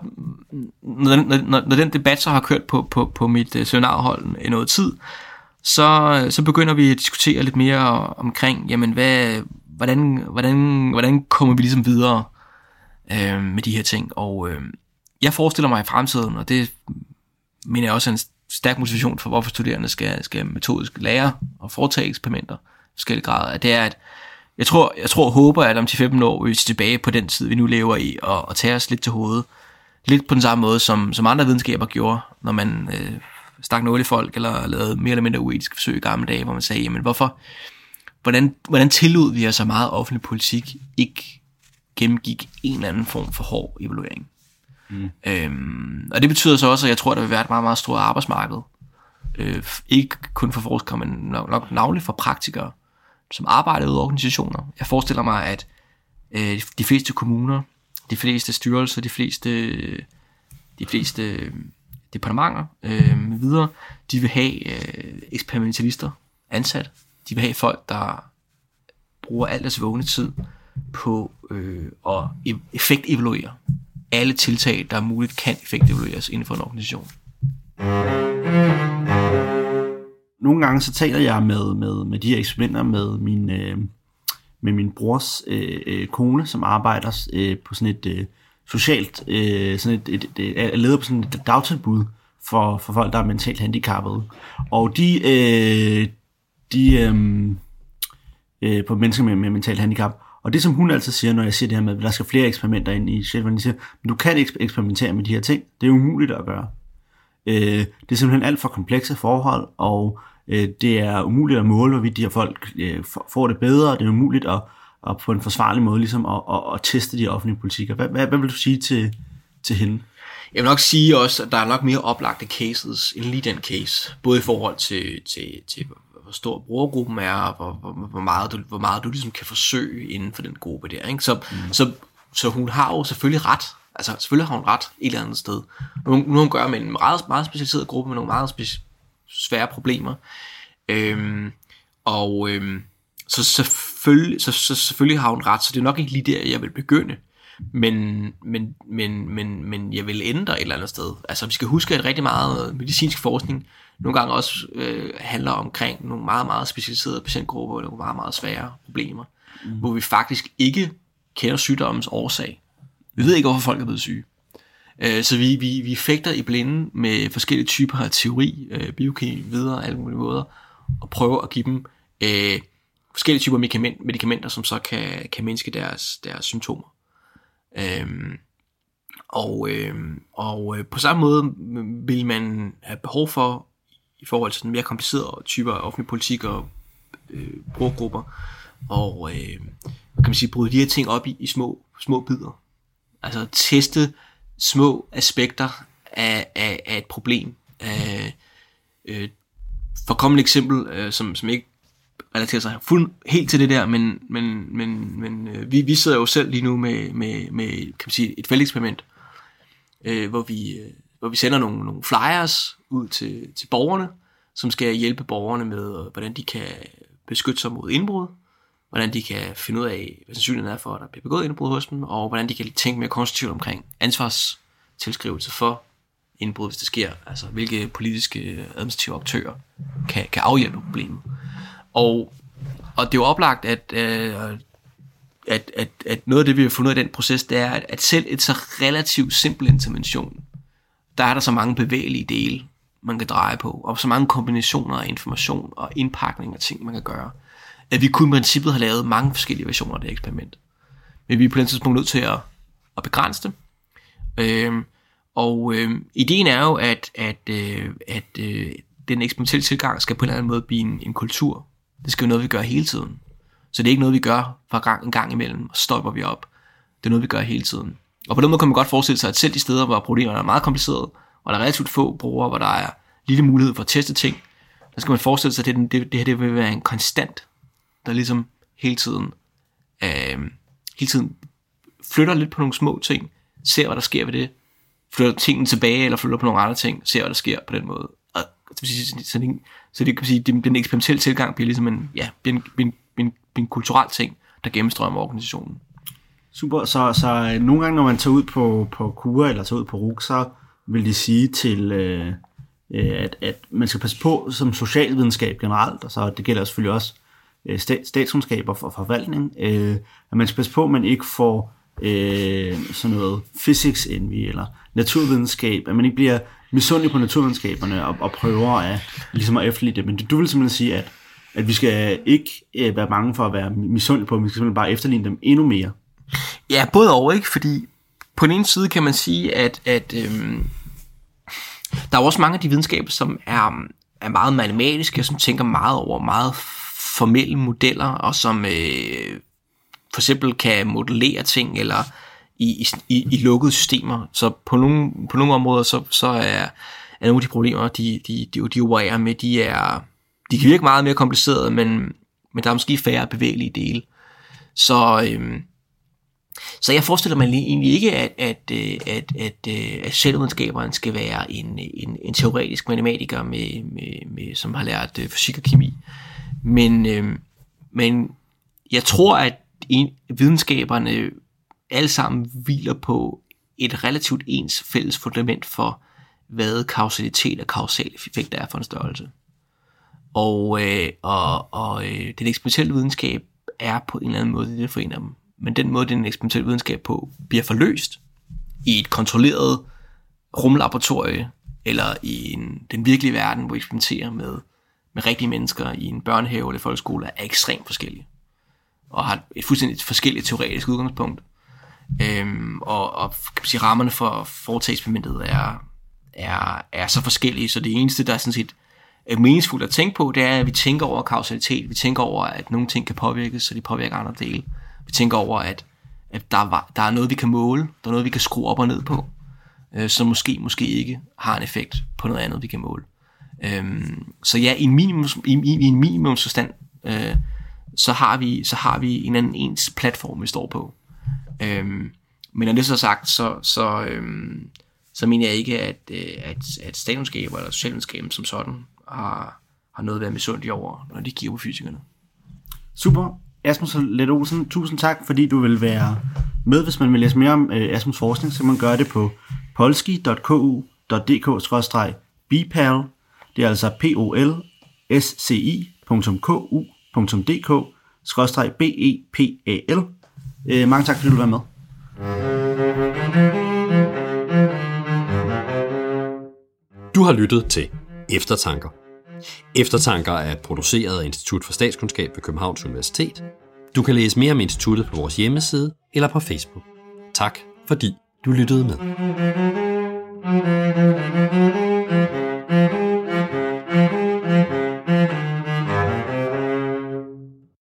når, når, når den debat så har kørt på, på, på mit uh, seminarhold i noget tid, så, så begynder vi at diskutere lidt mere omkring, jamen hvad, hvordan, hvordan, hvordan kommer vi ligesom videre øh, med de her ting. Og øh, jeg forestiller mig i fremtiden, og det mener jeg også er en stærk motivation for, hvorfor studerende skal, skal metodisk lære og foretage eksperimenter i forskellige grader, at det er, at jeg tror, jeg tror og håber, at om 10-15 år vil vi tilbage på den tid, vi nu lever i, og, og tage os lidt til hovedet. Lidt på den samme måde, som, som andre videnskaber gjorde, når man øh, stak nogle folk, eller lavede mere eller mindre uetiske forsøg i gamle dage, hvor man sagde, jamen hvorfor, hvordan, hvordan tillod vi os så meget offentlig politik ikke gennemgik en eller anden form for hård evaluering? Mm. Øhm, og det betyder så også, at jeg tror, at der vil være et meget, meget stort arbejdsmarked. Øh, ikke kun for forskere, men nok, nok navnligt for praktikere, som arbejder i organisationer. Jeg forestiller mig, at øh, de fleste kommuner, de fleste styrelser, de fleste, de fleste departementer øh, med videre, de vil have øh, eksperimentalister ansat. De vil have folk, der bruger al deres vågne tid på øh, at e- effektevaluere alle tiltag, der er muligt kan effektevalueres inden for en organisation. Nogle gange så taler jeg med, med, med de her eksperimenter med min, øh, med min brors øh, øh, kone, som arbejder øh, på sådan et øh, socialt, øh, sådan et, et, et, et, leder på sådan et dagtilbud for, for folk, der er mentalt handicappede. Og de, øh, de øh, øh, på mennesker med, med mentalt handicap, og det som hun altid siger, når jeg siger det her med, at der skal flere eksperimenter ind i Shetland, siger, men du kan ikke eksperimentere med de her ting. Det er umuligt at gøre. Øh, det er simpelthen alt for komplekse forhold, og øh, det er umuligt at måle, hvorvidt de her folk øh, får det bedre, det er umuligt at, at på en forsvarlig måde ligesom at, at, at teste de offentlige politikker. Hvad, hvad, hvad vil du sige til, til hende? Jeg vil nok sige også, at der er nok mere oplagte cases end lige den case. Både i forhold til, til, til hvor stor brugergruppen er, og hvor, hvor, hvor, meget, du, hvor meget du ligesom kan forsøge inden for den gruppe der. Ikke? Så, mm. så, så hun har jo selvfølgelig ret. Altså selvfølgelig har hun ret et eller andet sted. Nu, nu hun gør med en meget, meget specialiseret gruppe med nogle meget spe- svære problemer. Øhm, og øhm, så, selvfølgelig, så, så selvfølgelig har hun ret, så det er nok ikke lige der, jeg vil begynde. Men, men, men, men, men jeg vil ændre et eller andet sted. Altså vi skal huske, at rigtig meget medicinsk forskning nogle gange også øh, handler omkring nogle meget, meget specialiserede patientgrupper, og nogle meget, meget svære problemer, mm. hvor vi faktisk ikke kender sygdommens årsag. Vi ved ikke, hvorfor folk er blevet syge. Øh, så vi, vi, vi fægter i blinde med forskellige typer af teori, øh, biokemi, videre, alle mulige måder, og prøver at give dem øh, forskellige typer medicament, medicamenter, som så kan, kan mindske deres, deres symptomer. Øh, og øh, og øh, på samme måde vil man have behov for i forhold til den mere komplicerede typer af offentlig politik og øh, brugergrupper, og øh, kan man sige, bryde de her ting op i, i små, små bidder. Altså teste små aspekter af, af, af et problem. Af, øh, for kommende eksempel, øh, som, som ikke relaterer sig fuld, helt til det der, men, men, men, men øh, vi, vi sidder jo selv lige nu med, med, med kan man sige, et felteksperiment, øh, hvor vi, øh, hvor vi sender nogle, nogle flyers ud til, til borgerne, som skal hjælpe borgerne med, øh, hvordan de kan beskytte sig mod indbrud, hvordan de kan finde ud af, hvad sandsynligheden er for, at der bliver begået indbrud hos dem, og hvordan de kan tænke mere konstruktivt omkring ansvarstilskrivelse for indbrud, hvis det sker. Altså, hvilke politiske øh, administrative aktører kan, kan afhjælpe problemet. Og, og det er jo oplagt, at, øh, at, at, at noget af det, vi har fundet ud af i den proces, det er, at, at selv et så relativt simpel intervention, der er der så mange bevægelige dele, man kan dreje på, og så mange kombinationer af information og indpakning af ting, man kan gøre, at vi kunne i princippet have lavet mange forskellige versioner af det eksperiment. Men vi er på den tidspunkt nødt til at, at begrænse det. Øhm, og øhm, ideen er jo, at, at, øh, at øh, den eksperimentelle tilgang skal på en eller anden måde blive en, en kultur. Det skal jo noget, vi gør hele tiden. Så det er ikke noget, vi gør fra gang, en gang imellem, og stopper vi op. Det er noget, vi gør hele tiden. Og på den måde kan man godt forestille sig, at selv de steder, hvor problemerne er meget komplicerede, og der er relativt få brugere, hvor der er lille mulighed for at teste ting, der skal man forestille sig, at det, det, det her det vil være en konstant, der ligesom hele tiden, øh, hele tiden flytter lidt på nogle små ting, ser hvad der sker ved det, flytter tingene tilbage, eller flytter på nogle andre ting, ser hvad der sker på den måde. Og, så, så, det, så det kan sige, den, den eksperimentelle tilgang bliver ligesom en, ja, bliver en, en, en, en kulturel ting, der gennemstrømmer organisationen. Super, så, så øh, nogle gange, når man tager ud på, på kure eller tager ud på RUG, så vil de sige til, øh, øh, at, at man skal passe på som socialvidenskab generelt, og så det gælder selvfølgelig også øh, stat, statskundskab og for forvaltning, øh, at man skal passe på, at man ikke får øh, sådan noget physics envy eller naturvidenskab, at man ikke bliver misundelig på naturvidenskaberne og, og prøver at, ligesom at efterligne det. Men du vil simpelthen sige, at, at vi skal ikke øh, være bange for at være misundelige på, vi skal simpelthen bare efterligne dem endnu mere. Ja, både og, ikke? Fordi på den ene side kan man sige, at, at øhm, der er også mange af de videnskaber, som er, er meget matematiske, og som tænker meget over meget formelle modeller, og som øh, for eksempel kan modellere ting, eller i, i, i lukkede systemer. Så på nogle, på nogle områder, så, så er, er nogle af de problemer, de, de, de, de opererer med, de er, de kan virke meget mere komplicerede, men, men der er måske færre bevægelige dele. Så, øhm, så jeg forestiller mig egentlig ikke, at, at, øh, at, at, øh, at selvvidenskaberen skal være en, en, en teoretisk matematiker, med, med, med, som har lært øh, fysik og kemi. Men, øh, men jeg tror, at en, videnskaberne alle sammen hviler på et relativt ens fælles fundament for, hvad kausalitet og kausal effekt er for en størrelse. Og, øh, og, og øh, den eksperimentelle videnskab er på en eller anden måde det, der forener dem men den måde, den eksperimentelle videnskab på bliver forløst i et kontrolleret rumlaboratorie, eller i en, den virkelige verden, hvor vi eksperimenterer med, med rigtige mennesker i en børnehave eller folkeskole, er ekstremt forskellige. Og har et fuldstændig forskelligt teoretisk udgangspunkt. Øhm, og, og kan man sige, rammerne for foretagseksperimentet er, er, er så forskellige, så det eneste, der er sådan set er meningsfuldt at tænke på, det er, at vi tænker over kausalitet, vi tænker over, at nogle ting kan påvirkes, så de påvirker andre dele. Vi tænker over, at, at der, var, der er noget, vi kan måle, der er noget, vi kan skrue op og ned på, øh, som måske, måske ikke har en effekt på noget andet, vi kan måle. Øhm, så ja, i en, minimums, i, i, i en minimumsforstand, øh, så, har vi, så har vi en anden ens platform, vi står på. Øhm, men når det så er sagt, så, så, øhm, så mener jeg ikke, at, øh, at, at statskundskab eller socialvidenskaben som sådan har, har noget at være misundelige over, når de kigger på fysikerne. Super. Asmus Let Olsen, tusind tak, fordi du vil være med. Hvis man vil læse mere om øh, Asmus forskning, så kan man gøre det på polski.ku.dk-bpal. Det er altså p o l s c i.ku.dk b e p a l øh, Mange tak, fordi du vil være med. Du har lyttet til Eftertanker Eftertanker er produceret af Institut for Statskundskab ved Københavns Universitet. Du kan læse mere om instituttet på vores hjemmeside eller på Facebook. Tak fordi du lyttede med.